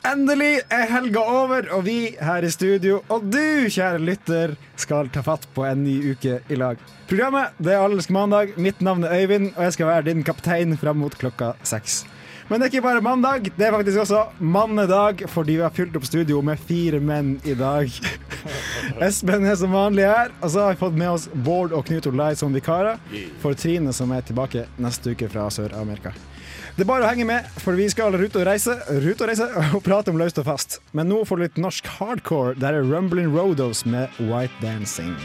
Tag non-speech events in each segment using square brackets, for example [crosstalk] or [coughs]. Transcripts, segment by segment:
Endelig er helga over, og vi her i studio og du, kjære lytter, skal ta fatt på en ny uke i lag. Programmet det er Allelsk mandag. Mitt navn er Øyvind, og jeg skal være din kaptein fram mot klokka seks. Men det er ikke bare mandag, det er faktisk også mannedag, fordi vi har fylt opp studio med fire menn i dag. [laughs] Espen er som vanlig her, og så har vi fått med oss Bård og Knut Olai som vikarer for Trine, som er tilbake neste uke fra Sør-Amerika. Det er bare å henge med, for vi skal rute og reise, rute og, reise [laughs] og prate om løst og fast. Men nå får du litt norsk hardcore. Der er Rumbling Rodos med White Dancing.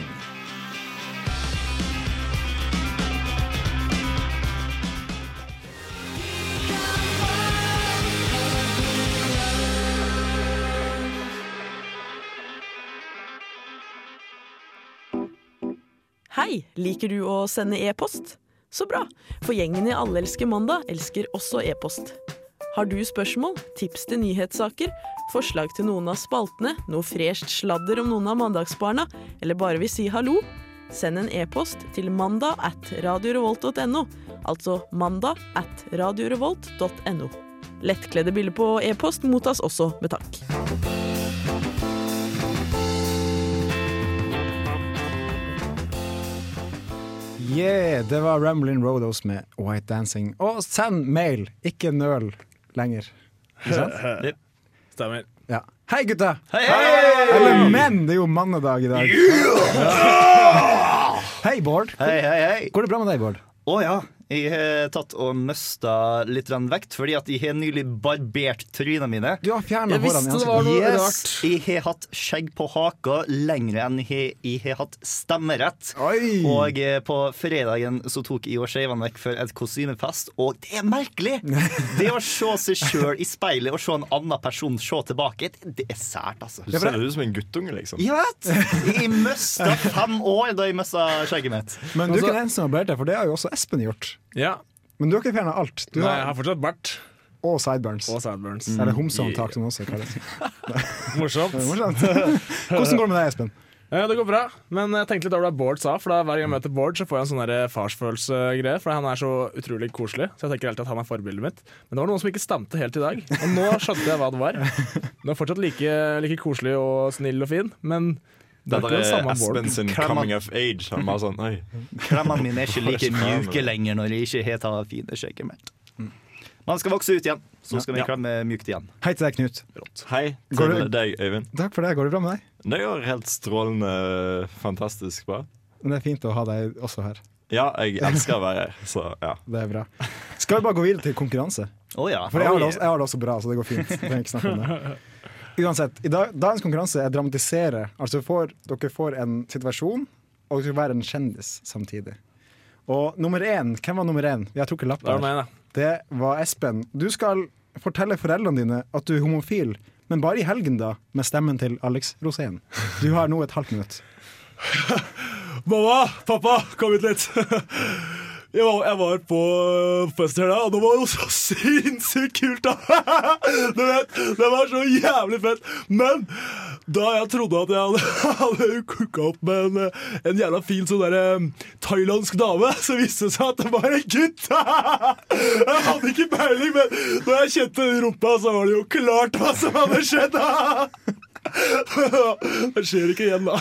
Hei, liker du å sende e-post? Så bra, for gjengen i Alle elsker mandag elsker også e-post. Har du spørsmål, tips til nyhetssaker, forslag til noen av spaltene, noe fresht sladder om noen av mandagsbarna, eller bare vil si hallo? Send en e-post til mandag at radiorevolt.no, altså mandag at radiorevolt.no. Lettkledde bilder på e-post mottas også med takk. Yeah, det var Ramblin' Rodos med White Dancing. Og send mail, ikke nøl lenger. Ikke sant? Stemmer. Ja. Hei, gutta! Eller menn, det er jo mannedag i dag. Hei, Bård. Hei, hei, hei. Går det bra med deg, Bård? Å ja. Jeg har tatt og mista litt vekt, fordi at jeg har nylig barbert trynene mine. Du har fjerna hårene i visste det var ansiktet. Yes, rart. Jeg har hatt skjegg på haka lenger enn jeg, jeg har hatt stemmerett. Oi! Og eh, på fredagen så tok jeg og skeivene vekk for et kostymefest, og det er merkelig! [laughs] Det å se seg sjøl i speilet og se en annen person se tilbake, det, det er sært, altså. Du ser ut som en guttunge, liksom. Jeg vet! Jeg mista fem år da jeg mista skjegget mitt. Men du er ikke den eneste som har barbert deg, for det har jo også Espen gjort. Ja. Men du har ikke fjerna alt. Du Nei, jeg har, fortsatt bart og sideburns. og sideburns. Eller homsehåndtak, som også kalles. [laughs] [laughs] Morsomt. Morsomt. Hvordan går det med deg, Espen? Eh, Det går bra, men jeg tenkte litt over det Bård sa. For da Hver gang jeg møter Bård, så får jeg en sånn der farsfølelsegreie. For han er så utrolig koselig, så jeg tenker alltid at han er forbildet mitt. Men det var noen som ikke stemte helt i dag, og nå skjønte jeg hva det var. [laughs] Han er fortsatt like, like koselig og snill og fin, men det er Dette er Espen sin coming of age. Han bare sånn, oi Klemmene mine er ikke [laughs] like mjuke lenger når jeg ikke har det fine skjegget mitt. Man skal vokse ut igjen, så skal vi Ja. klemme mjukt igjen. Hei til deg, Knut. Hei til du... deg, Øyvind. Takk for det. Går det bra med deg? Det går helt strålende fantastisk bra. Men det er fint å ha deg også her. Ja, jeg elsker å være her, så ja. Det er bra. Skal vi bare gå videre til konkurranse? Å ja. For jeg har, det også, jeg har det også bra, så det går fint. Jeg trenger ikke snakke om det. Uansett, i dag, dagens konkurranse er dramatisere. Altså får, dere får en situasjon, og dere skal være en kjendis samtidig. Og nummer én, hvem var nummer én? Vi har trukket lapp Det. Det var Espen. Du skal fortelle foreldrene dine at du er homofil, men bare i helgen, da, med stemmen til Alex Rosén. Du har nå et halvt minutt. [laughs] Mamma, pappa, kom hit litt. Jeg var, jeg var på øh, fest her da, og det var jo så [laughs] sinnssykt kult, da. [laughs] Du vet, det var så jævlig fett. Men da jeg trodde at jeg hadde, [laughs] hadde kooka opp med en, øh, en jævla fin sånn der øh, thailandsk dame, så viste det seg at det var en gutt. Jeg hadde ikke peiling, men når jeg kjente rumpa, så var det jo klart hva som hadde skjedd. Det skjer ikke igjen, da.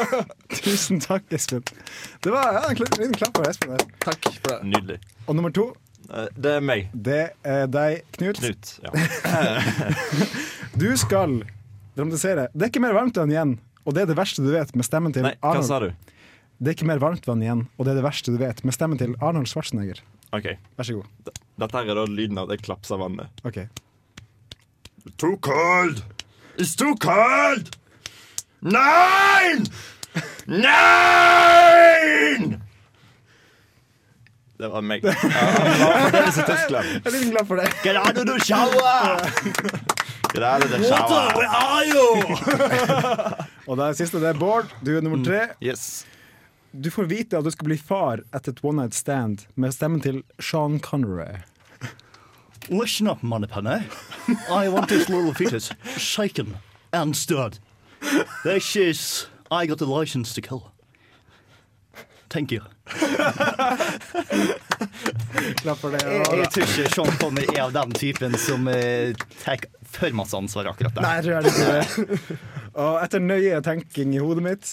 [laughs] Tusen takk, Espen. Det var ja, en liten klapp for Espen der. Takk for det. Nydelig. Og nummer to, Eh, Det er meg. det er deg, Knut. Knut. Ja. [laughs] Du skal dramatisere. Det er ikke mer varmt vann igjen, og det er det verste du vet, med stemmen til Nei, hva Arnold. sa du? Det er ikke mer varmtvann igjen, og det er det verste du vet, med stemmen til Arnold Schwarzenegger. OK. Vær så god. Dette her er da lyden av det klapsa vannet. Ok. Too cold! It's too cold! Nein! Nein! Det var meg. [laughs] Jeg er litt glad for det. Get out of the shower! Det Where shower. are you? [laughs] Og det siste det er Bård. Du er nummer tre. Yes. Du får vite at du skal bli far etter et one night stand med stemmen til Sean Connery. Listen up, moneypenny. I want this little fetus shaken and stirred. This is I got a license to kill. Thank you. Klapp for det. Jeg, jeg tror ikke Sean Connery er av den typen som eh, tar for masse ansvar akkurat der. Nei, jeg tror jeg ikke det. Og etter nøye tenking i hodet mitt,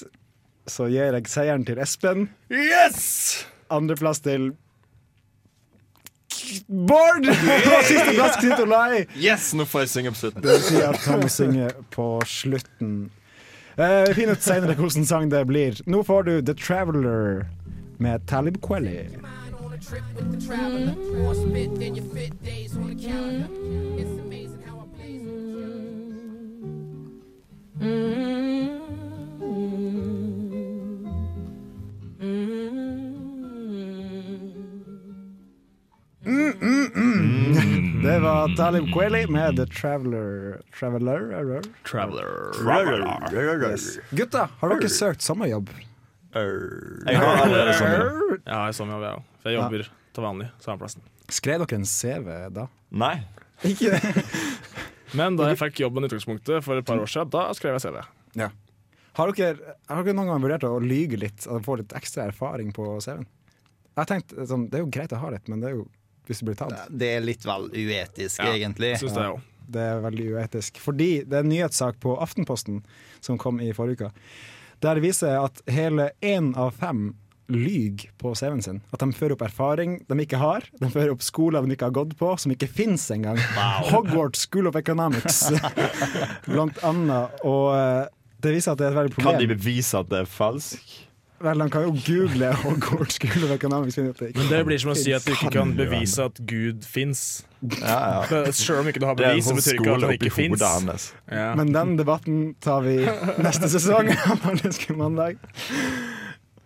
så gir jeg seieren til Espen. Yes! Andreplass til Bård! Og [laughs] sisteplass Knut Olai. Yes, nå får jeg synge på slutten. Det vil si at han må synge på slutten. Eh, Vi finner ut senere hvilken sang det blir. Nå får du The Traveler med Talib Kweli. Mm. Mm. trip how mm, mm. Det var Talib Kweli med The Traveler. Traveler? eller? Traveler. Gutta, har dere søkt sommerjobb? Jeg har allerede sommerjobb. Ja, jeg sommerjobb, jeg òg. For jeg jobber til vanlig samme plassen. Skrev dere en CV da? Nei. Ikke? [laughs] Men da jeg fikk jobben i utgangspunktet for et par år siden, da skrev jeg CV. Ja. Har dere, har dere noen gang vurdert å lyge litt og få litt ekstra erfaring på CV-en? Jeg tenkte, sånn, Det er jo greit å ha litt, men det er jo hvis du blir tatt. Det er litt vel uetisk, Ja, egentlig. Synes det, ja. Det er veldig uetisk. Fordi det er en nyhetssak på Aftenposten som kom i forrige uke. Der det viser at hele én av fem lyver på CV-en sin. At de fører opp erfaring de ikke har. De fører opp skoler de ikke har gått på, som ikke fins engang. Hogwarts School of Economics, [laughs] blant annet. Og eh, det viser at det er et veldig Kan de bevise at det er falsk? Vel, de kan jo google Hogwarts School of Economics. Men det blir som å si at du ikke Kan bevise at Gud fins. Ja, ja. [laughs] Selv om ikke du har bevis, så sånn betyr ikke at han ikke fins. Ja. Men den debatten tar vi neste sesong av mandag.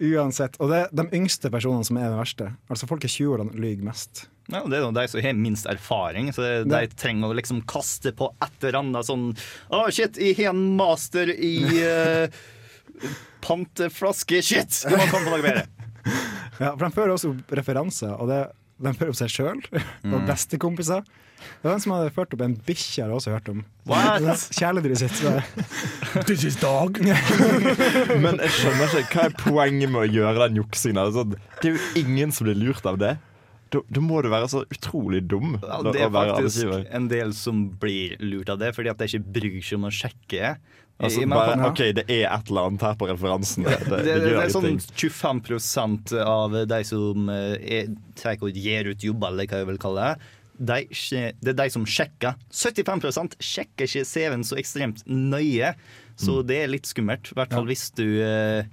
Uansett. Og det er de yngste personene som er det verste. Altså Folk i 20-årene lyver mest. Ja, det er jo de som har minst erfaring, så de Det- trenger å liksom kaste på et eller annet sånn Å, shit, jeg har en master i uh, [laughs] panteflaske. Shit! Det må komme på noe bedre. Ja, For de fører også opp referanser, og det, de fører opp seg sjøl og bestekompiser. Det var en som hadde ført opp en bikkje, har jeg også hørt om. What? Kjæledyret sitt. Så. [laughs] This is dog. [laughs] Men jeg skjønner ikke hva er poenget med å gjøre den juksingen. Altså, det er jo ingen som blir lurt av det. Da, da må du være så utrolig dum Ja, det er faktisk en del som blir lurt av det, fordi at de ikke bryr seg om å sjekke. Altså, bare, OK, det er et eller annet her på referansen. Det, det, det, det er sånn 25% av de som eh, er, gir ut jobber, eller hva jeg vil kalle det. De, det er de som sjekker. 75 sjekker ikke CV-en så ekstremt nøye, så det er litt skummelt. I hvert fall hvis du eh,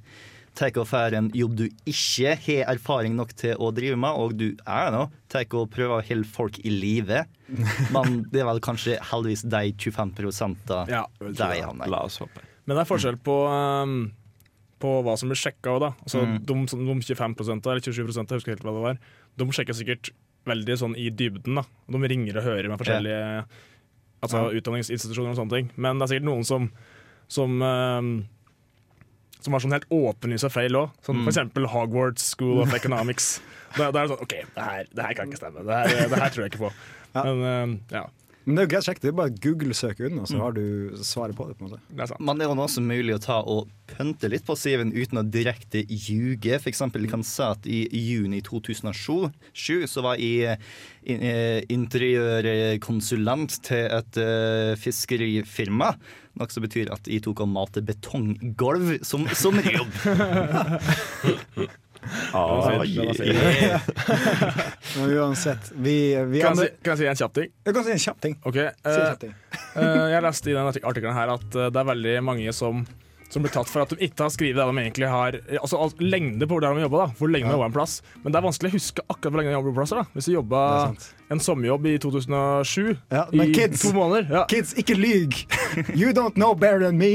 tar og får en jobb du ikke har erfaring nok til å drive med, og du er nå, tar og prøver å holde folk i live. [laughs] Men det er vel kanskje heldigvis de 25 Ja, de havner. La oss håpe. Men det er forskjell på, um, på hva som blir sjekka òg, da. Altså, Mm. de, de 25% eller 27% jeg husker helt hva det var, de sjekker sikkert veldig sånn i dybden. da. De ringer og hører med forskjellige altså, utdanningsinstitusjoner og sånne ting. Men det er sikkert noen som som, um, som var sånn helt åpenlyse feil òg. Sånn, Mm. For eksempel Hogwarts School of Economics. [laughs] Da, da er det sånn OK, det her, det her kan ikke stemme. Det her, det her tror jeg ikke på. Men um, ja, Men det er jo greit sjekk. Det er bare Google-søk unna, så har du svaret på det. på en måte det er sant. Men det er jo også mulig å ta og pønte litt på CV-en uten å direkte ljuge. Jeg kan si at i juni 2007 så var jeg eh, interiørkonsulent til et eh, fiskerifirma. Noe som betyr at jeg tok og malte betonggulv som sommerjobb. [laughs] Ah. [laughs] Men uansett, vi, vi Kan, jeg andre, si, kan jeg si en kjapp ting? Jeg kan si en kjapp ting. Ok, Si en eh, kjapp ting. uh, [laughs] jeg leste i den artik- artikkelen her at eh, det er veldig mange som, som blir tatt for at de ikke har skrevet det de egentlig har Altså alt, lengde på hvor der de jobber, da. Hvor lenge de Ja. jobber en plass. Men det er vanskelig å huske akkurat hvor lenge de jobber på plasser. da Hvis du jobba en sommerjobb i 2007 Ja, men i kids- to måneder ja. Kids, ikke lyg! You don't know better than me.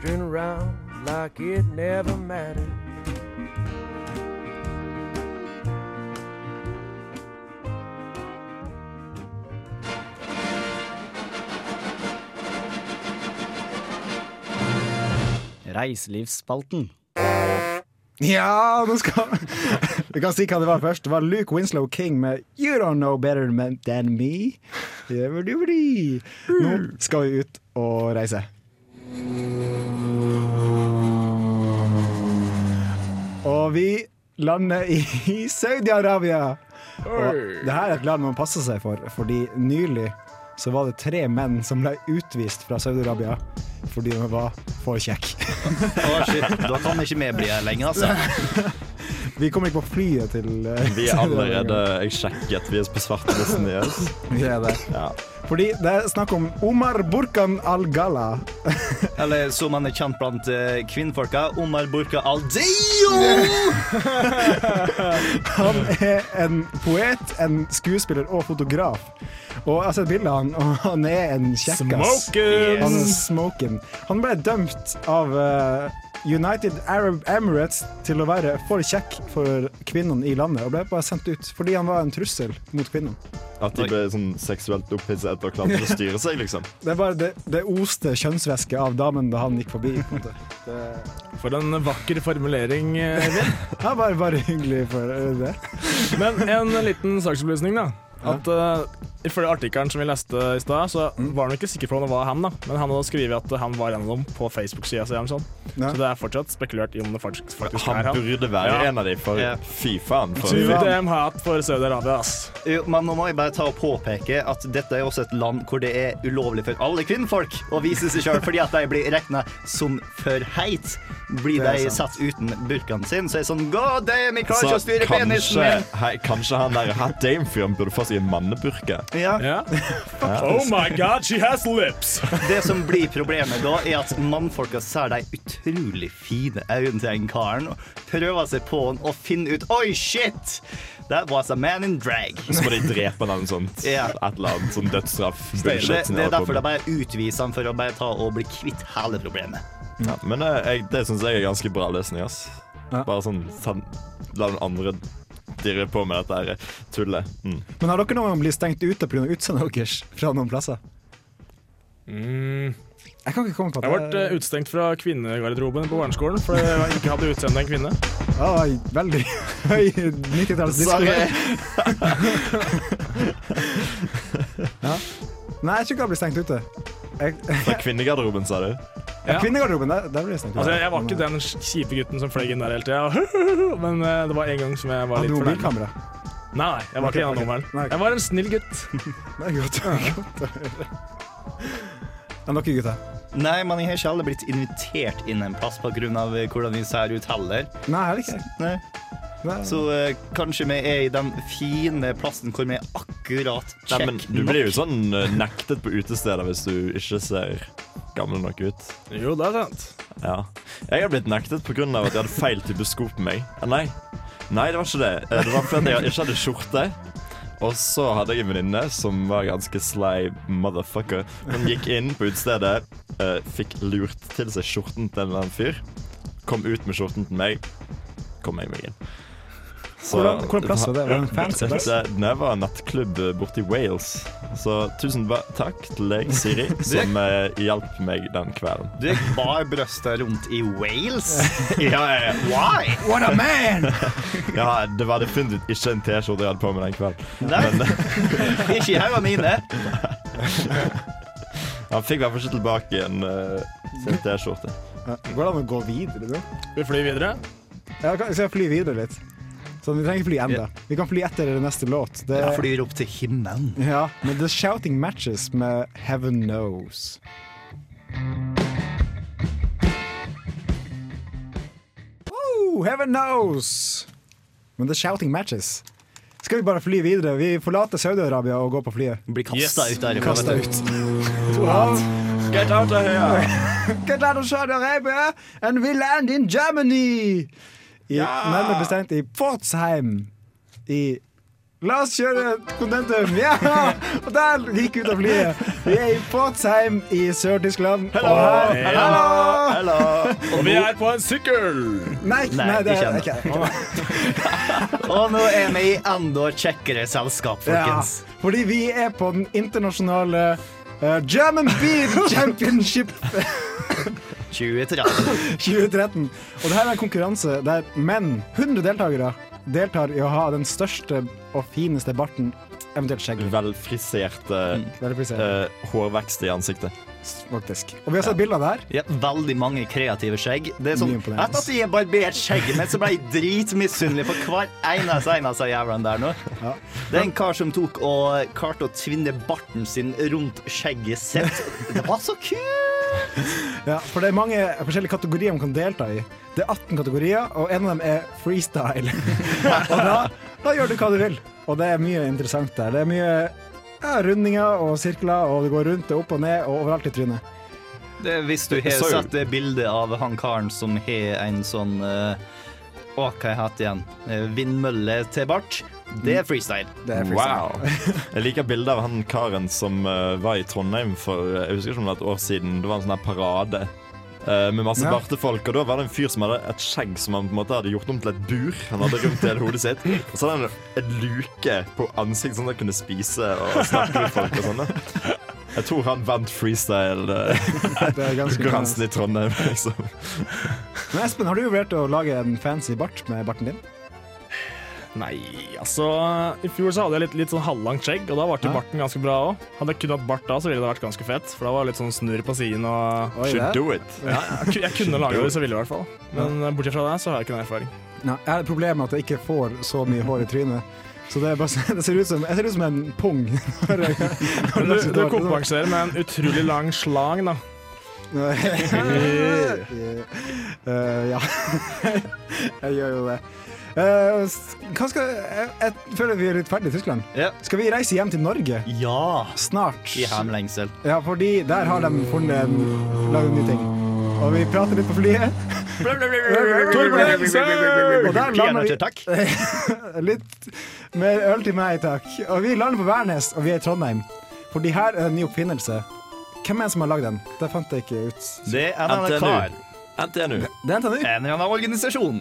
Strewn around like it never mattered. Reiselivsspalten. Ja, nå skal [laughs] Vi kan si hva det var først. Det var Luke Winslow King med You Don't Know Better Than Me. Nå skal vi ut og reise. Og vi lander i [laughs] Saudi-Arabia. Og det her er et land man passer seg for, fordi nylig så var det tre menn som ble utvist fra Saudi-Arabia fordi de var for kjekke. [laughs] Da kan ikke vi bli her lenger, altså. [laughs] Vi kommer ikke på flyet til eh, Vi er allerede Jeg sjekket, vi er på svartelisten deres. Vi er det. Ja. Fordi det er snakk om Omar Burkan al-Gala. [laughs] Eller som han er kjent blant eh, kvinnfolka, Omar Burka Aldio! [laughs] Han er en poet, en skuespiller og fotograf. Og jeg har sett bilde av han, og han er en kjekkas. Smoking! Han er smoking. Han ble dømt av eh, United Arab Emirates til å være for kjekk for kvinnene i landet, og ble bare sendt ut fordi han var en trussel mot kvinnene. At de ble sånn seksuelt opphisset og klarte å styre seg, liksom. [laughs] Det, er bare, det, det oste kjønnsvæske av damen da han gikk forbi. På en måte. [laughs] Det, For en vakker formulering. eh, Eivind. det er bare, bare hyggelig for eh, det. Men en liten saksopplysning, da. At uh, Ifølge artikkelen som vi leste i stad, så var han ikke sikker på om det var han. da Men han hadde skrevet at han var en av dem på Facebook-sida si. Sånn. Ja. Så det er fortsatt spekulert i om det faktisk, faktisk Han er han. burde være Ja. en av dem for Ja. fy faen. For Too damn hot for Saudi-Arabia, ass. Jo, men nå må jeg bare ta og påpeke at dette er også et land hvor det er ulovlig for alle kvinnfolk å vise seg sjøl fordi at de blir regna som for heit. Blir de satt uten burkaen sin, så er det sånn God damn, jeg klarer ikke å styre penisen min! kanskje han der Hat Dame-fyren burde få seg en manneburke. Ja. Ja. [laughs] Oh my god, she has lips! Det som blir problemet da, er at mannfolka ser de utrolig fine øynene til den karen og prøver seg på han og finner ut Oi, shit! That was a man in drag. Så må de drepe han eller sånt. Yeah. Et eller annet sånn dødsstraff. Det, det er derfor de bare utviser han for å bare ta og bli kvitt hele problemet. Ja, men eh, jeg, det syns jeg er ganske bra løsning. ass Ja. Bare sånn La den andre dirre på med dette her tullet. Mm. Men har dere noen gang blitt stengt ute pga. utseendet deres fra noen plasser? Mm. Jeg kan ikke komme på Jeg ble uh, utestengt fra kvinnegarderoben på barneskolen fordi jeg ikke hadde utseende en kvinne. Oi, veldig høy 90-talls [laughs] ja. Nei, jeg tror ikke jeg har blitt stengt ute. Fra kvinnegarderoben, sa du? ja. Kvinnegarderoben, der, der ble jeg stengt. Altså, jeg var ikke den kjipe gutten som fløy inn der hele tida, [laughs] men eh, det var en gang som jeg var litt for nærme. Nei, Nei, jeg var ikke en den nummeren. Jeg var en snill gutt. [laughs] Det er godt, godt å høre. Dere gutter? Nei, men jeg har ikke alle blitt invitert inn en plass pga. hvordan vi ser ut heller. Nei, heller ikke. Nei. Så eh, kanskje vi er i den fine plassen hvor vi er akkurat Nei, men Du blir jo sånn eh, nektet på utesteder hvis du ikke ser gammel nok ut. Jo, det er sant. Ja. Jeg har blitt nektet pga. at jeg hadde feil type sko på meg. Eh, Nei. Nei, det var ikke det. Eh, Det var fordi jeg ikke hadde skjorte. Og så hadde jeg en venninne som var ganske sly motherfucker. Hun gikk inn på utestedet, eh, fikk lurt til seg skjorten til en eller annen fyr. Kom ut med skjorten til meg. Kom jeg meg inn. Så- Hvordan- hvordan plass var det? Var det en fancy plass? Det, det var en nattklubb borti Wales. Så tusen takk til deg, Siri, [laughs] som eh, hjalp meg den kvelden. Du gikk barbrøsta rundt i Wales? [laughs] Ja, ja, ja. Why? What a man! [laughs] ja, det var definitivt ikke en T-skjorte jeg hadde på meg den kvelden. Nei, ikke i haugene mine. Han fikk i hvert fall ikke tilbake en uh, sin T-skjorte. Ja, Går det an å gå videre, da? Vi flyr videre. Ja, kan- skal jeg fly videre litt? Så vi trenger ikke fly enda. Vi kan fly etter det neste låt. Det Jeg er, flyr opp til himmelen. ja, men The Shouting Matches med Heaven Knows. Woo, heaven Knows! Men The Shouting Matches. Skal vi bare fly videre? Vi forlater Saudi-Arabia og går på flyet. Blir kasta Yes. ut der. Kasta ut. [laughs] Get out of here! [laughs] Get out of Saudi Arabia and we land in Germany! I, Nærmere bestemt i Potsheim I La oss kjøre kondentum Ja! Og der gikk ut av flyet. Vi er i Potsheim i Sør-Tyskland. Og her- Hello! Hallo! Og vi er på en sykkel! Nei, Nei, nei, det er ikke ikke [laughs] Og nå er vi i enda kjekkere selskap, ja, folkens. Fordi vi er på den internasjonale uh, German Beer Championship. [laughs] 2013. [laughs] 2013. Og det her er en konkurranse der menn, 100 deltakere, deltar i å ha den største og fineste barten, eventuelt skjegget. Velfriserte Veldig prisert, Uh, hårvekst i ansiktet. faktisk. Og vi har sett bilder av det her. Ja, veldig mange kreative skjegg. Det er sånn, at de har barbert skjegget mitt, så ble jeg dritmisunnelig på hver eneste en av jævlene der nå. Ja. Det er en kar som tok og klarte å tvinne barten sin rundt skjegget sitt. Det var så kult! Ja, for det er mange forskjellige kategorier man kan delta i. Det er 18 kategorier, og en av dem er freestyle. [laughs] og da, da gjør du hva du vil. Og det er mye interessant der. Det er mye ja, rundinger og sirkler, og det går rundt og opp og ned og overalt i trynet. Det, er hvis du har så sett det bildet av han karen som har en sånn uh, Å, hva igjen? Eh, Vindmølle til bart. Det er freestyle. Det er freestyle. Wow. [laughs] Jeg liker bildet av han karen som uh, var i Trondheim for eh, jeg husker ikke om det var et år siden. Det var en sånn parade uh, med masse Ja. bartefolk. Og da var det en fyr som hadde et skjegg som han på en måte hadde gjort om til et bur. Han hadde rundt hele hodet sitt. Og så hadde han en luke på ansiktet, sånn at han kunne spise og snakke med folk. og sånne. Jeg tror han vant freestyle-konkurransen [laughs] Det er ganske [laughs] i Trondheim. liksom. Men Espen, har du vurdert å lage en fancy bart med barten din? Nei, altså I fjor så hadde jeg litt, litt sånn halvlangt skjegg, og da ble Ja. barten ganske bra òg. Hadde jeg kun hatt bart da, så ville det vært ganske fett. For da var det litt sånn snurr på siden og Oi, Should do it. ja, jeg, jeg kunne lage det så ville, i hvert fall. Men ja. bortsett fra det, så har jeg ikke noen erfaring. Nei, jeg har et problem med at jeg ikke får så mye hår i trynet. Så det, er bare, [laughs] det ser ut som, jeg ser ut som en pung. [laughs] Du, du kompenserer med en utrolig lang slang, da. uh, [laughs] ja. jeg gjør jo det. Eh, hva skal, jeg, jeg føler vi er litt ferdige i Tyskland. Yeah. Skal vi reise hjem til Norge Ja! snart? I hemlengsel. Ja, fordi der har de funnet en laget ny ting. Og vi prater litt på flyet. [laughs] Og der lander vi [laughs] litt mer øl til meg, takk. Og vi lander på Værnes, og vi er i Trondheim. Fordi her er en ny oppfinnelse. Hvem er det som har lagd den? Det fant jeg ikke ut. Det er en NTNU. NTNU. Det er NTNU. En eller annen organisasjon.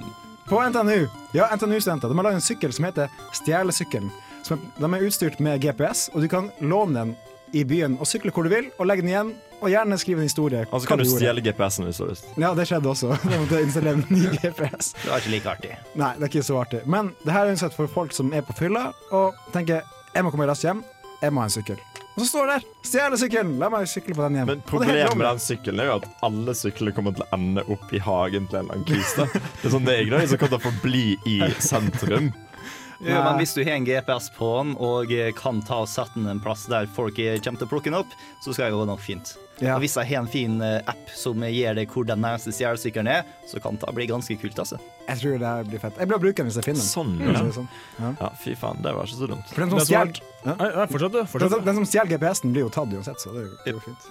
På NTNU. Ja, NTNU-studenter. De har lagd en sykkel som heter Stjelesykkelen. Som de er utstyrt med GPS, og du kan låne den i byen og sykle hvor du vil, og legge den igjen, og gjerne skrive en historie. Og så kan du du stjele GPS-en hvis du har lyst. Ja, det skjedde også. [laughs] De måtte installere en ny GPS. Det var ikke like artig. Nei, det er ikke så artig. Men det her er uansett for folk som er på fylla og tenker jeg må komme raskt hjem, jeg må ha en sykkel. Og så står det der! Stjele sykkelen! La meg sykle på den hjem. Men problemet med den sykkelen er jo at alle sykler kommer til å ende opp i hagen til en eller annen kis. Det er sånn det er de som kommer til å forbli i sentrum. Ja, men hvis du har en GPS på den og kan ta og sette den en plass der folk kommer til å plukke den opp, så skal det gå nok fint. Ja. Og hvis jeg har en fin eh, app som gir deg hvor den nærmeste stjelesykkelen er, så kan det bli ganske kult, altså. Jeg tror det her blir fett. Jeg blir å bruke den hvis jeg finner den. Sånn, ja. sånn. Ja. ja. Fy faen, det var ikke så dumt. For den som stjal- nei, Fortsett, du. den, som- den stjeler GPS-en, blir jo tatt uansett, så det er jo, det er jo fint.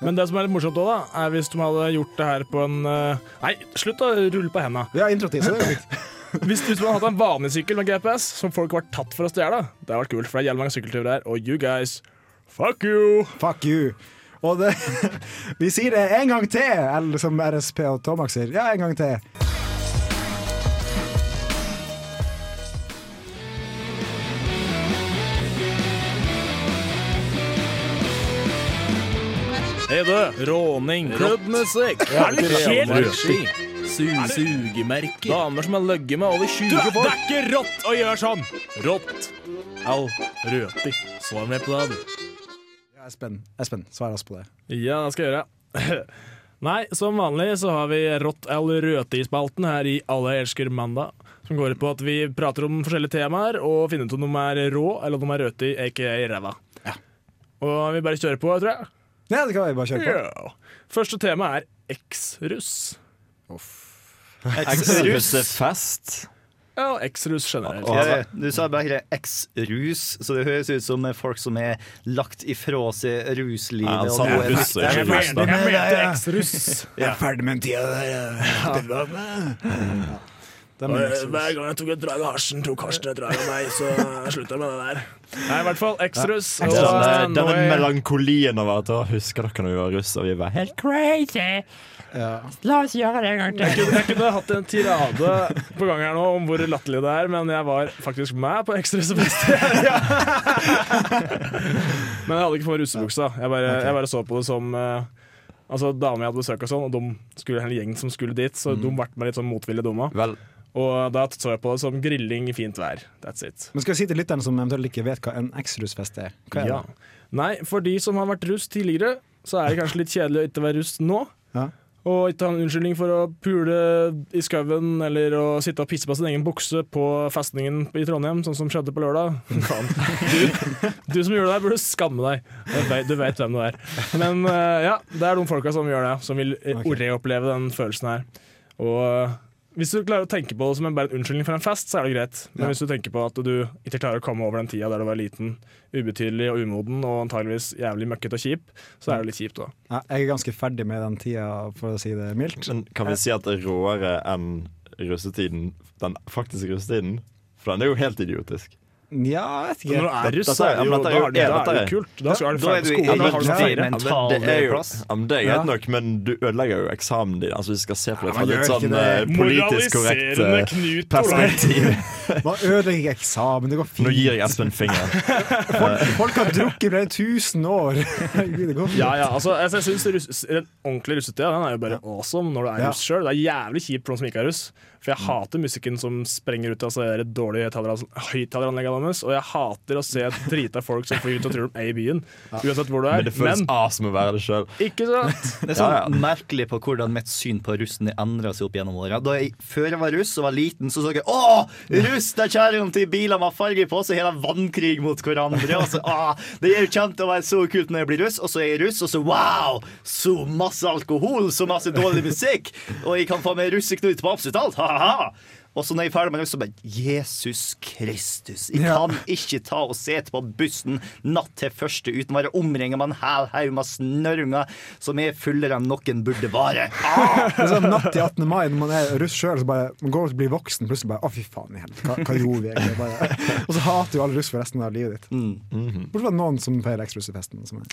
Men det som er litt morsomt òg, da, er hvis de hadde gjort det her på en eh, Nei, slutt å rulle på henda. Ja, introtid, så det er jo fint. [laughs] Hvis, hvis man hadde hatt en vanlig sykkel med GPS som folk var tatt for å stjele, det hadde vært kult, for det er jævlig mange sykkelturer her. Og you guys, fuck you! Fuck you. Og det, [laughs] vi sier det en gang til, eller som RSP og Tomax sier. Ja, en gang til. Du. Råning. Klubbmusikk. Helmarski. Sugemerker. Damer som har ligget med over 20 folk. Det er ikke rått å gjøre sånn! Rått. Au. Røti. Svar med på det, du. Ja, Espen, Espen, svar oss på det. Ja, det skal jeg gjøre. [laughs] Nei, som vanlig så har vi Rått eller røti-spalten her i Alle elsker mandag. Som går ut på at vi prater om forskjellige temaer og finner ut om de er rå eller om de er røti, aka ræva. Ja. Og vi bare kjører på, tror jeg. Ja, det kan vi bare kjøre på. Ja. Første tema er eks-russ. Russefest. Ja, eks-russ generelt. Ja, du sa bare eks-rus, så det høres ut som folk som er lagt ifra seg ruslivet. Ja, jeg, jeg, jeg. Jeg mente eks-russ. Jeg er ferdig med den tida der. Liksom- Hver gang jeg tok et drag av hasjen, tok Karsten et drag av meg, så jeg slutta med det der. Nei, i hvert fall eks-russ. Ja. og Denne, denne melankolien over at Husker dere når vi var russ og vi var helt crazy? Ja. La oss gjøre det en gang Jeg kunne, jeg kunne hatt en tirade på gang her nå om hvor latterlig det er, men jeg var faktisk med på ekstrarusefest. [laughs] Ja. Men jeg hadde ikke på meg russebuksa. Jeg bare, jeg bare så på det som eh, Altså Damer jeg hadde besøk og sånn, og de skulle en gjeng som skulle dit, så de ble meg litt sånn motvillig dumme. Vel, Og da så jeg på det som grilling i fint vær. That's it. Men skal jeg si til lytterne som eventuelt ikke vet hva en eks-russfest er? Hva er Ja. det? Nei, for de som har vært russ tidligere, så er det kanskje litt kjedelig å ikke være russ nå. Ja. Og ikke ha en unnskyldning for å pule i skauen eller å sitte og pisse på sin egen bukse på festningen i Trondheim, sånn som skjedde på lørdag. [laughs] Du, du som gjorde det der, burde skamme deg. Vet- Du vet hvem du er. Men eh, ja, det er de folka som gjør det, som vil eh, Ok. reoppleve den følelsen her. Og hvis du klarer å tenke på det som en, bare en unnskyldning for en fest, så er det greit. Men Ja. hvis du tenker på at du ikke klarer å komme over den tida der du var liten, ubetydelig og umoden og antageligvis jævlig møkkete og kjip, så er det litt kjipt òg. Ja, jeg er ganske ferdig med den tida, for å si det mildt. men kan vi si at det er råere enn russetiden, den faktiske russetiden? For den er jo helt idiotisk. Ja, jeg vet når ikke. du er russ, Dette så er- det jo, da dette er jo- det, da er det kult. Da skal du Da er ferdig du på i skolen. Da har du det er jo plass. ja, men det er greit nok, men du ødelegger jo eksamen din. Altså, vi skal se på det fra litt sånn eh, politisk korrekt eh, perspektiv. [laughs] Man ødelegger ikke eksamen, det går Nå gir jeg Espen fingeren. [laughs] Folk har drukket i flere tusen år. [laughs] Det går fint. Ja, ja, altså, jeg synes den ordentlige russetida den er jo bare awesome når du er Ja. russ sjøl. Det er jævlig kjipt for noen som ikke er russ. For jeg hater musikken som sprenger ut av så der dårlige høyttaler- deres. Og jeg hater å se drita folk som flyr ut og tror de er i byen. Uansett hvor du er. Men det føles Men awesome å være det sjøl. ikke sant? [laughs] Det er sånn Ja, ja. merkelig på hvordan mitt syn på russen endra seg opp gjennom åra. Da jeg før jeg var russ og var liten, så så jeg Å, russ! Der er de til biler med farge på, så har de vannkrig mot hverandre. Og så, å, det er jo kjent å være så kult når jeg blir russ, og så er jeg russ, og så wow! Så masse alkohol, så masse dårlig musikk, og jeg kan få meg russeknut på absolutt alt. Ha-ha! Og så når jeg er ferdig med det, så bare Jesus Kristus. Jeg Ja. kan ikke ta og sete på bussen natt til første uten å være omringa med en hel haug med snørringer som er fullere enn noen burde være. [laughs] Ah! sånn natt til 18. mai, når man er russ sjøl, så bare man går og blir voksen, plutselig bare Å, fy faen i helvete, hva, hva gjorde vi egentlig? Bare, [laughs] og så hater jo alle russ for resten av livet ditt. Mm. Bortsett fra noen som feirer eks-russefesten. som [laughs]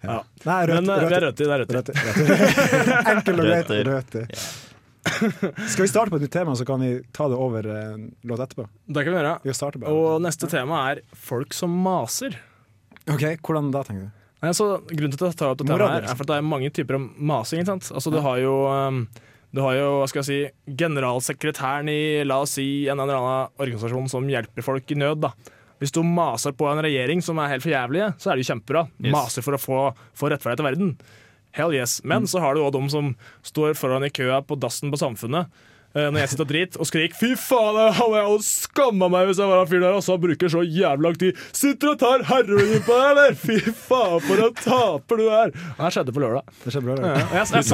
Ja. Nei, Men rødt, det er rødt, rødt det er rødt rødt, rødt. Og greit. Rødt. [coughs] Skal vi starte på et nytt tema, så kan vi ta det over en låt etterpå? Det kan vi gjøre. Vi bare. Og neste tema er folk som maser. Ok, Hvordan da, tenker du? Nei, så grunnen til at jeg tar opp det temaet her, er for at det er mange typer av masing. Ikke sant? Altså, du har jo um, du har jo, hva skal jeg si, generalsekretæren i la oss si, en eller annen organisasjon som hjelper folk i nød. da. Hvis du maser på en regjering som er helt for jævlig, så er det jo kjempebra. Yes. Maser for å få, få rettferdighet til verden. Hell yes. Men så har du òg de som står foran i køa på dassen på Samfunnet. eh, Når jeg sitter og driter og skriker 'fy faen, jeg hadde skamma meg hvis jeg var han fyren der', og så bruker så jævlig lang tid 'Sitter og tar heroin på deg, eller?' Fy faen, for en taper du er! Det her skjedde på lørdag. Det skjedde på lørdag. Ja, jeg, jeg,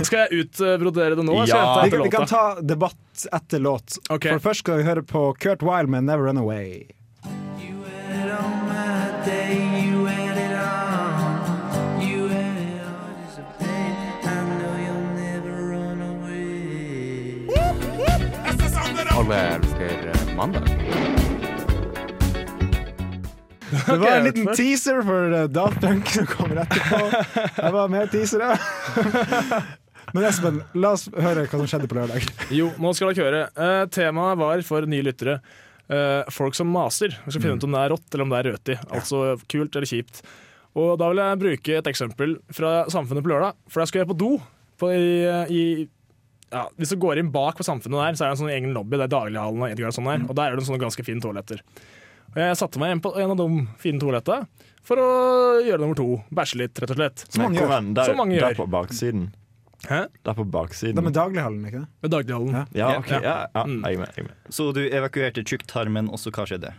jeg, skal jeg utbrodere det nå? Ja. Vi, kan- vi kan ta debatt etter låt. Okay. For Først skal vi høre på Kurt Wilde med 'Never Run Away'. Alle elsker eh, mandag. Det var en liten teaser for uh, Daft Punk som kommer etterpå. [laughs] Det var mer teasere. [laughs] Men Espen, la oss høre hva som skjedde på lørdag. Jo, nå skal dere høre. Uh, temaet var for nye lyttere Uh, folk som maser. Vi skal finne ut om det er rått eller om det er røti. Altså kult eller kjipt. Og da vil jeg bruke et eksempel fra Samfunnet på lørdag. For da skal jeg på do. På, i, i, ja, hvis du går inn bak på Samfunnet der, så er det en sånn egen lobby. Det er daglighallen og Edgar og sånn der. Og der er det sånne ganske fine toaletter. Og jeg satte meg inn på en av de fine toalettene for å gjøre nummer to. Bæsje litt, rett og slett. Som mange Men gjør. Der, Som mange der gjør. på baksiden. Hæ? Der på Det er med daglighallen, ikke det? Med daglighallen. Ja. Ja, ok. Ja, ja, Mm. jeg er med. Jeg er med. Så du evakuerte tjukktarmen, og så hva skjedde?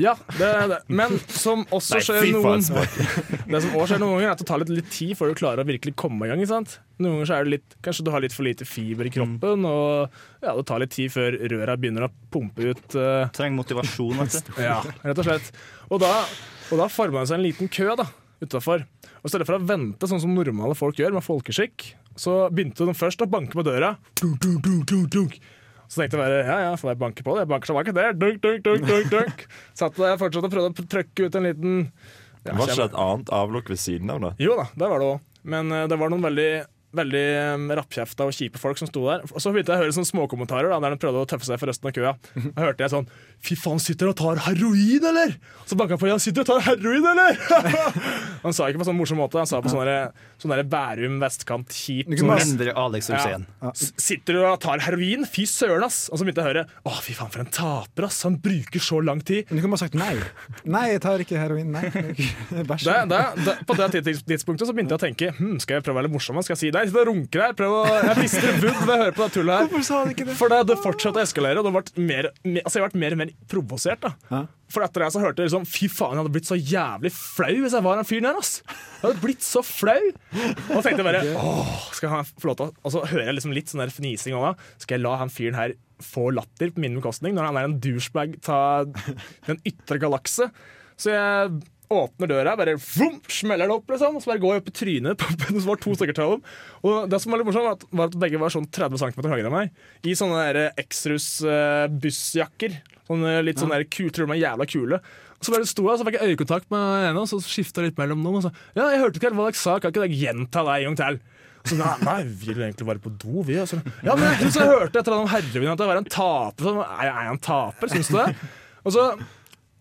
Ja, det er det. Men som også skjer noen [laughs] Det som også skjer noen ganger, er at det tar litt, litt tid før du klarer å virkelig komme i gang. Ikke sant? Noen ganger så er det litt, Kanskje du har litt for lite fiber i kroppen, og ja, det tar litt tid før røra begynner å pumpe ut Uh, Trenger motivasjon, vet du. [laughs] Ja, rett og slett. Og da, og da former det seg en liten kø da, utafor. Og I stedet for å vente sånn som normale folk gjør, med folkeskikk, så begynte de først å banke på døra. Dunk, dunk, dunk, dunk, dunk. Så tenkte jeg bare ja ja, får jeg banke på det? Jeg banker så banker der. Dunk, dunk, dunk, dunk, dunk. [laughs] Satt der fortsatt og prøvde å trykke ut en liten ja, Var ikke det et annet avlukk ved siden av det? Jo da, det var det òg. Men eh, det var noen veldig veldig um, rappkjefta og kjipe folk som sto der. Og så begynte jeg å høre sånne småkommentarer da, der de prøvde å tøffe seg for resten av køa. Da hørte jeg sånn Fy faen, sitter og tar heroin, eller? Så banka jeg på igjen. Sitter og tar heroin, eller? [laughs] han sa ikke på sånn morsom måte, han sa på sånn sånn Bærum vestkant kjip. Sånn- Mindre Alex Rosén. S- Sitter du og tar heroin? Fy søren, ass! Og så begynte jeg å høre Å, fy faen, for en taper, ass! Han bruker så lang tid. Men du kunne bare sagt nei. Nei, jeg tar ikke heroin. Nei, [laughs] bæsj. På det tidspunktet så begynte jeg å tenke hm, Skal jeg prøve å være litt morsom? Skal jeg si nei, sitter og runker her? Prøv å, jeg mister wood ved å høre på det tullet her. Hvorfor sa han ikke det? For det, det fortsatte å eskalere, og det ble mer, mer, altså jeg ble mer og mer provosert. da Ja. For etter det så hørte jeg liksom Fy faen, jeg hadde blitt så jævlig flau hvis jeg var den fyren der. ass Jeg hadde blitt så flau. Og tenkte jeg bare Åh, skal han få lov til Og så hører jeg liksom litt sånn der fnising òg, da. Skal jeg la han fyren her få latter på min bekostning når han er en douchebag av den ytre galakse? Så jeg åpner døra, bare vroom, smeller det opp, liksom, og så bare går jeg opp i trynet på på- som var to stykker til dem. Og det som var litt morsomt, var at, var at begge var sånn 30 cm høyere enn meg. I sånne der Exrus eh, bussjakker. Sånne litt sånn kul, tror de er jævla kule. Og så bare sto jeg, så fikk jeg øyekontakt med ene, og så skifta litt mellom dem. Og så ja, jeg hørte ikke helt hva dere sa, kan ikke dere gjenta det en gang til? Så nei, nei, vi vil egentlig være på do, vi. Så, ja, men jeg så jeg hørte etter at herrevin at jeg var en taper. Så, er jeg en taper, syns du det? Og så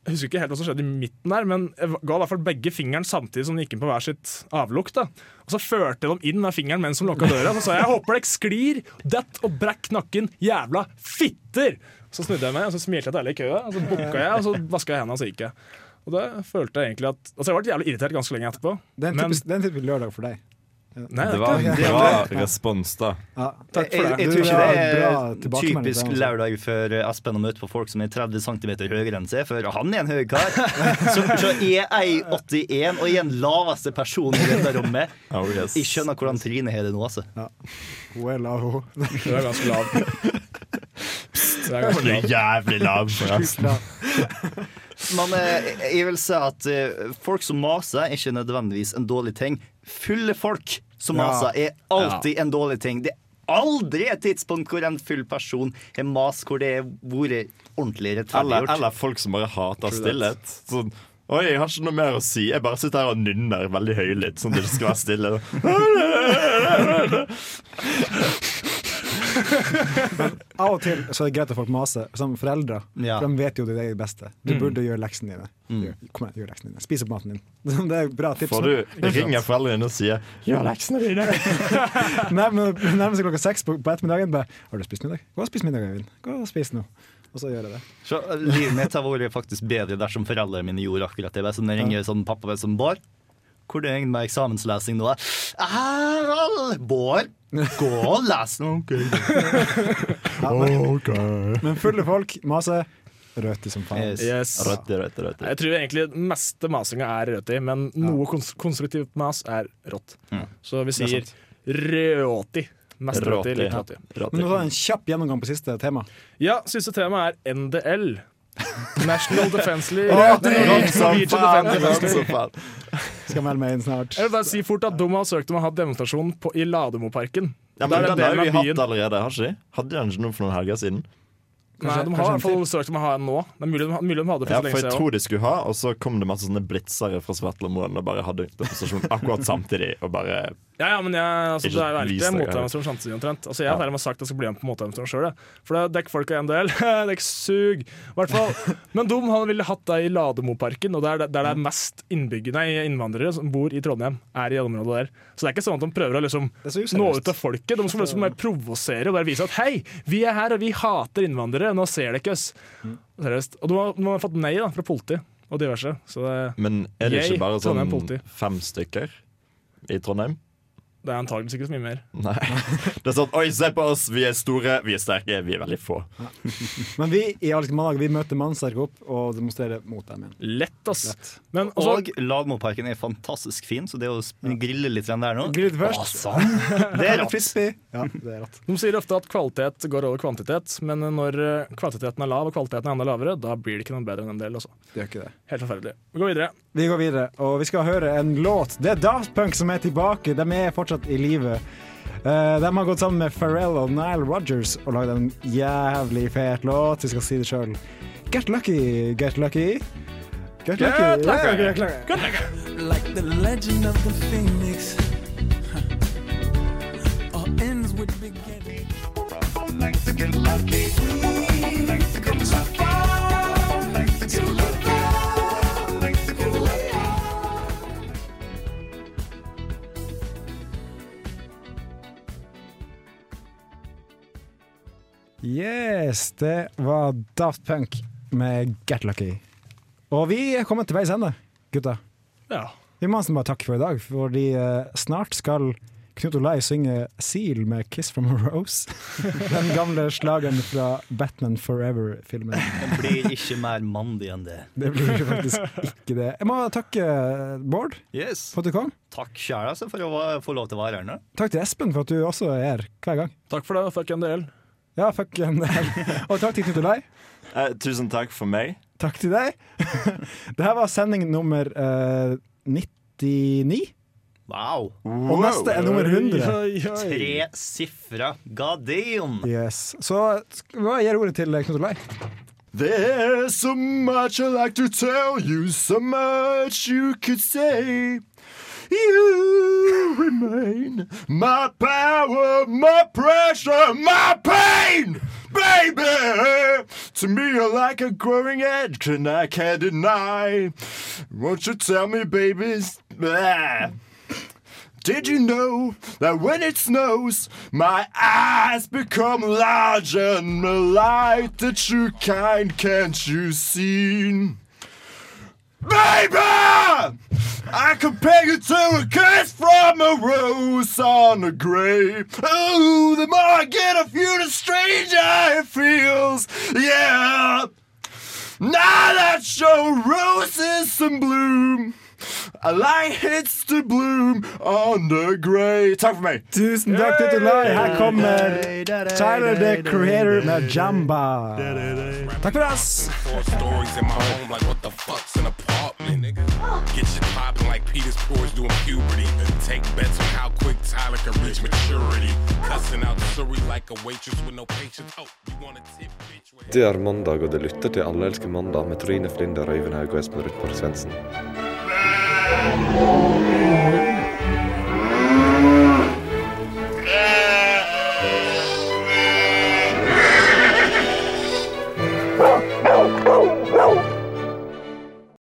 jeg husker ikke helt hva som skjedde i midten der, men jeg ga i hvert fall begge fingeren samtidig som de gikk inn på hver sitt avlukt. da. Og så førte jeg dem inn med fingeren mens de lukka døra. Så sa jeg jeg håper dere sklir, dett og brekk nakken, jævla fitter! Så snudde jeg meg og så smilte jeg til alle i køa, og så bukka jeg, og så vaska jeg hendene og så gikk jeg. Og det følte jeg egentlig at Altså Jeg ble jævlig irritert ganske lenge etterpå. Det er en Men- det er en typisk lørdag for deg. Nei, Det var, en det var respons, da. Ja. Takk for Jeg, det. jeg Du tror ikke det er typisk lørdag for Espen å møte på folk som er 30 cm høyere enn seg, for han er en høy kar. Så, så er jeg 81 og er den laveste personen i dette rommet. [laughs] Oh, yes. Jeg skjønner hvordan Trine har det nå, altså. Hun er lav, hun. [laughs] Hun er ganske lav. [laughs] Du er ganske lav. jævlig lav, forresten. Men eh, jeg vil si at eh, folk som maser, er ikke nødvendigvis en dårlig ting. Fulle folk som maser, er alltid en dårlig ting. Det er aldri et tidspunkt hvor en full person har mas hvor det har vært ordentlig Eller, rettferdiggjort. eller folk som bare hater stillhet. Sånn Oi, jeg har ikke noe mer å si. Jeg bare sitter her og nynner veldig høylytt, sånn at det ikke skal være stille. [laughs] Av og til så er det greit at folk maser, som foreldre. Ja. For de vet jo det er det beste. Du burde gjøre leksene dine. Gjør, kom igjen, gjør leksene dine. Spis opp maten din. [laughs] Det er bra tips. Får du ringer foreldrene dine og sier 'gjør leksene dine'. [laughs] Nærmer seg klokka seks på, på ettermiddagen. Bare, 'Har du spist middag?' 'Gå og spis middag, Øyvind.' Gå og spis nå. Og så gjør jeg det. Så eh, livet mitt har vært faktisk bedre dersom foreldrene mine gjorde akkurat det. Sånn, jeg ringer sånn pappa bare sånn Bård, hvor er det egentlig med eksamenslesing nå? Harald! Bård, gå og les noe! [laughs] Ja, men, fulle folk maser Røti som faen. Yes. Yes. Røti, røti, røti. Jeg tror egentlig den meste masinga er røti, men noe kons konstruktivt mas er rått. Ja. Så vi er sier røti. Mest røti, litt røti. Men nå har jeg en kjapp gjennomgang på siste tema. Ja, siste tema er NDL. National Defense League. Skal melde meg inn snart. Jeg vil bare si fort at Dom har søkt om å ha demonstrasjon på, i Lademoparken. Ja, men Den har vi hatt allerede, har ikke de? Hadde de ikke noe for noen helger siden? Nei, de har i hvert fall søkt om å ha en nå. Det er mulig de, mulig de hadde for Ja, så for jeg siden. tror de skulle ha, og så kom det masse sånne blitsere fra Svartlamoen og bare hadde demonstrasjon [laughs] akkurat samtidig. Og bare Ja, ja, men jeg, altså, det er jo alltid motdemonstrasjon samtidig omtrent. Altså, jeg har ja. sagt at jeg skal bli med på motdemonstrasjon sjøl. For det dekker folk av en del. [laughs] Dekk sug. I hvert fall. Men Dom han ville hatt deg i Lademoparken, og der, der det er mest innbyggere, innvandrere som bor i Trondheim, er i området der. Så det er ikke sånn at de prøver å liksom nå ut til folket. De skal liksom provosere og bare vise at hei, vi er her og vi hater innvandrere, nå ser dere oss. Seriøst. Og nå har, fått nei da, fra politiet og diverse. Så det, Men er det Yay, ikke bare sånn fem stykker i Trondheim? Det er antakeligvis ikke så mye mer. [laughs] Nei. Det er sånn Oi, se på oss! Vi er store, vi er sterke, vi er veldig få. [laughs] Men vi i Alsk Mandag vi møter mannsterke opp og demonstrerer mot dem igjen. Lett, ass. Lett. Men også, Og Lagmoparken er fantastisk fin, så det å grille litt der nå Grille først. sånn. [laughs] Det er rått. Ja, det er rått. De sier ofte at kvalitet går over kvantitet, men når eh, kvantiteten er lav og kvaliteten er enda lavere, da blir det ikke noe bedre enn en del. Også. Det gjør ikke det. Helt forferdelig. Vi går videre. Vi går videre, og vi skal høre en låt. Det er Daft Punk som er tilbake. De er fortsatt i live. Uh, de har gått sammen med Pharrell og Nile Rodgers og lagd en jævlig fet låt. Vi skal si det sjøl. Get lucky, get lucky. Get lucky. Get lucky. Yeah, get lucky. like the legend of the phoenix. Huh. with the beginning. Yes, det var Daft Punk med Get Lucky. Og vi er kommet til veis ende, gutta. Ja. Vi må nesten bare takke for i dag, fordi eh, snart skal Knut Olai synge Seal med 'Kiss from a Rose'. [laughs] Den gamle slageren fra Batman Forever-filmen. Den blir ikke mer mandig enn det. Det blir faktisk ikke det. Jeg må takke Bård Yes. for at du kom. Takk sjæl altså, for å få lov til å være her nå. Takk til Espen for at du også er her hver gang. Takk for det. Fuck en del. Ja, fuck en del. [laughs] Og takk til Knut Olai. Eh, tusen takk for meg. Takk til deg. [laughs] Dette var sending nummer eh, 99. Wow. Og neste er nummer 100. Oi, oi. Tre sifra. God damn. Yes. Så hva gir ordet til Knut Olai? There's so much I'd like to tell you, so much you could say. You remain my power, my pressure, my pain, baby. To me, you're like a growing edge, and I can't deny. Won't you tell me, babies? Ah. Did you know that when it snows, my eyes become larger and the light, the true kind, can't you see? Baby! I compare you to a kiss from a rose on a grave. Ooh, the more I get of you, the stranger it feels. Yeah. Now that your roses in bloom. A light hits the bloom on the grey. Takk for meg. Tusen takk, Knut Olai. Her kommer Tyler the Creator med Jamba. Takk for oss. Apartment, nigga? Get shit poppin' like Peter's pores doing puberty. Take bets on how quick Tyler can reach maturity. Cussing out Surrey like a waitress with no patience. Oh, you want a tip, bitch? Det er mandag, og det lytter til Alle elsker mandag med Trine Flinder, Øyvind Haug og Espen Ruthborg Svendsen.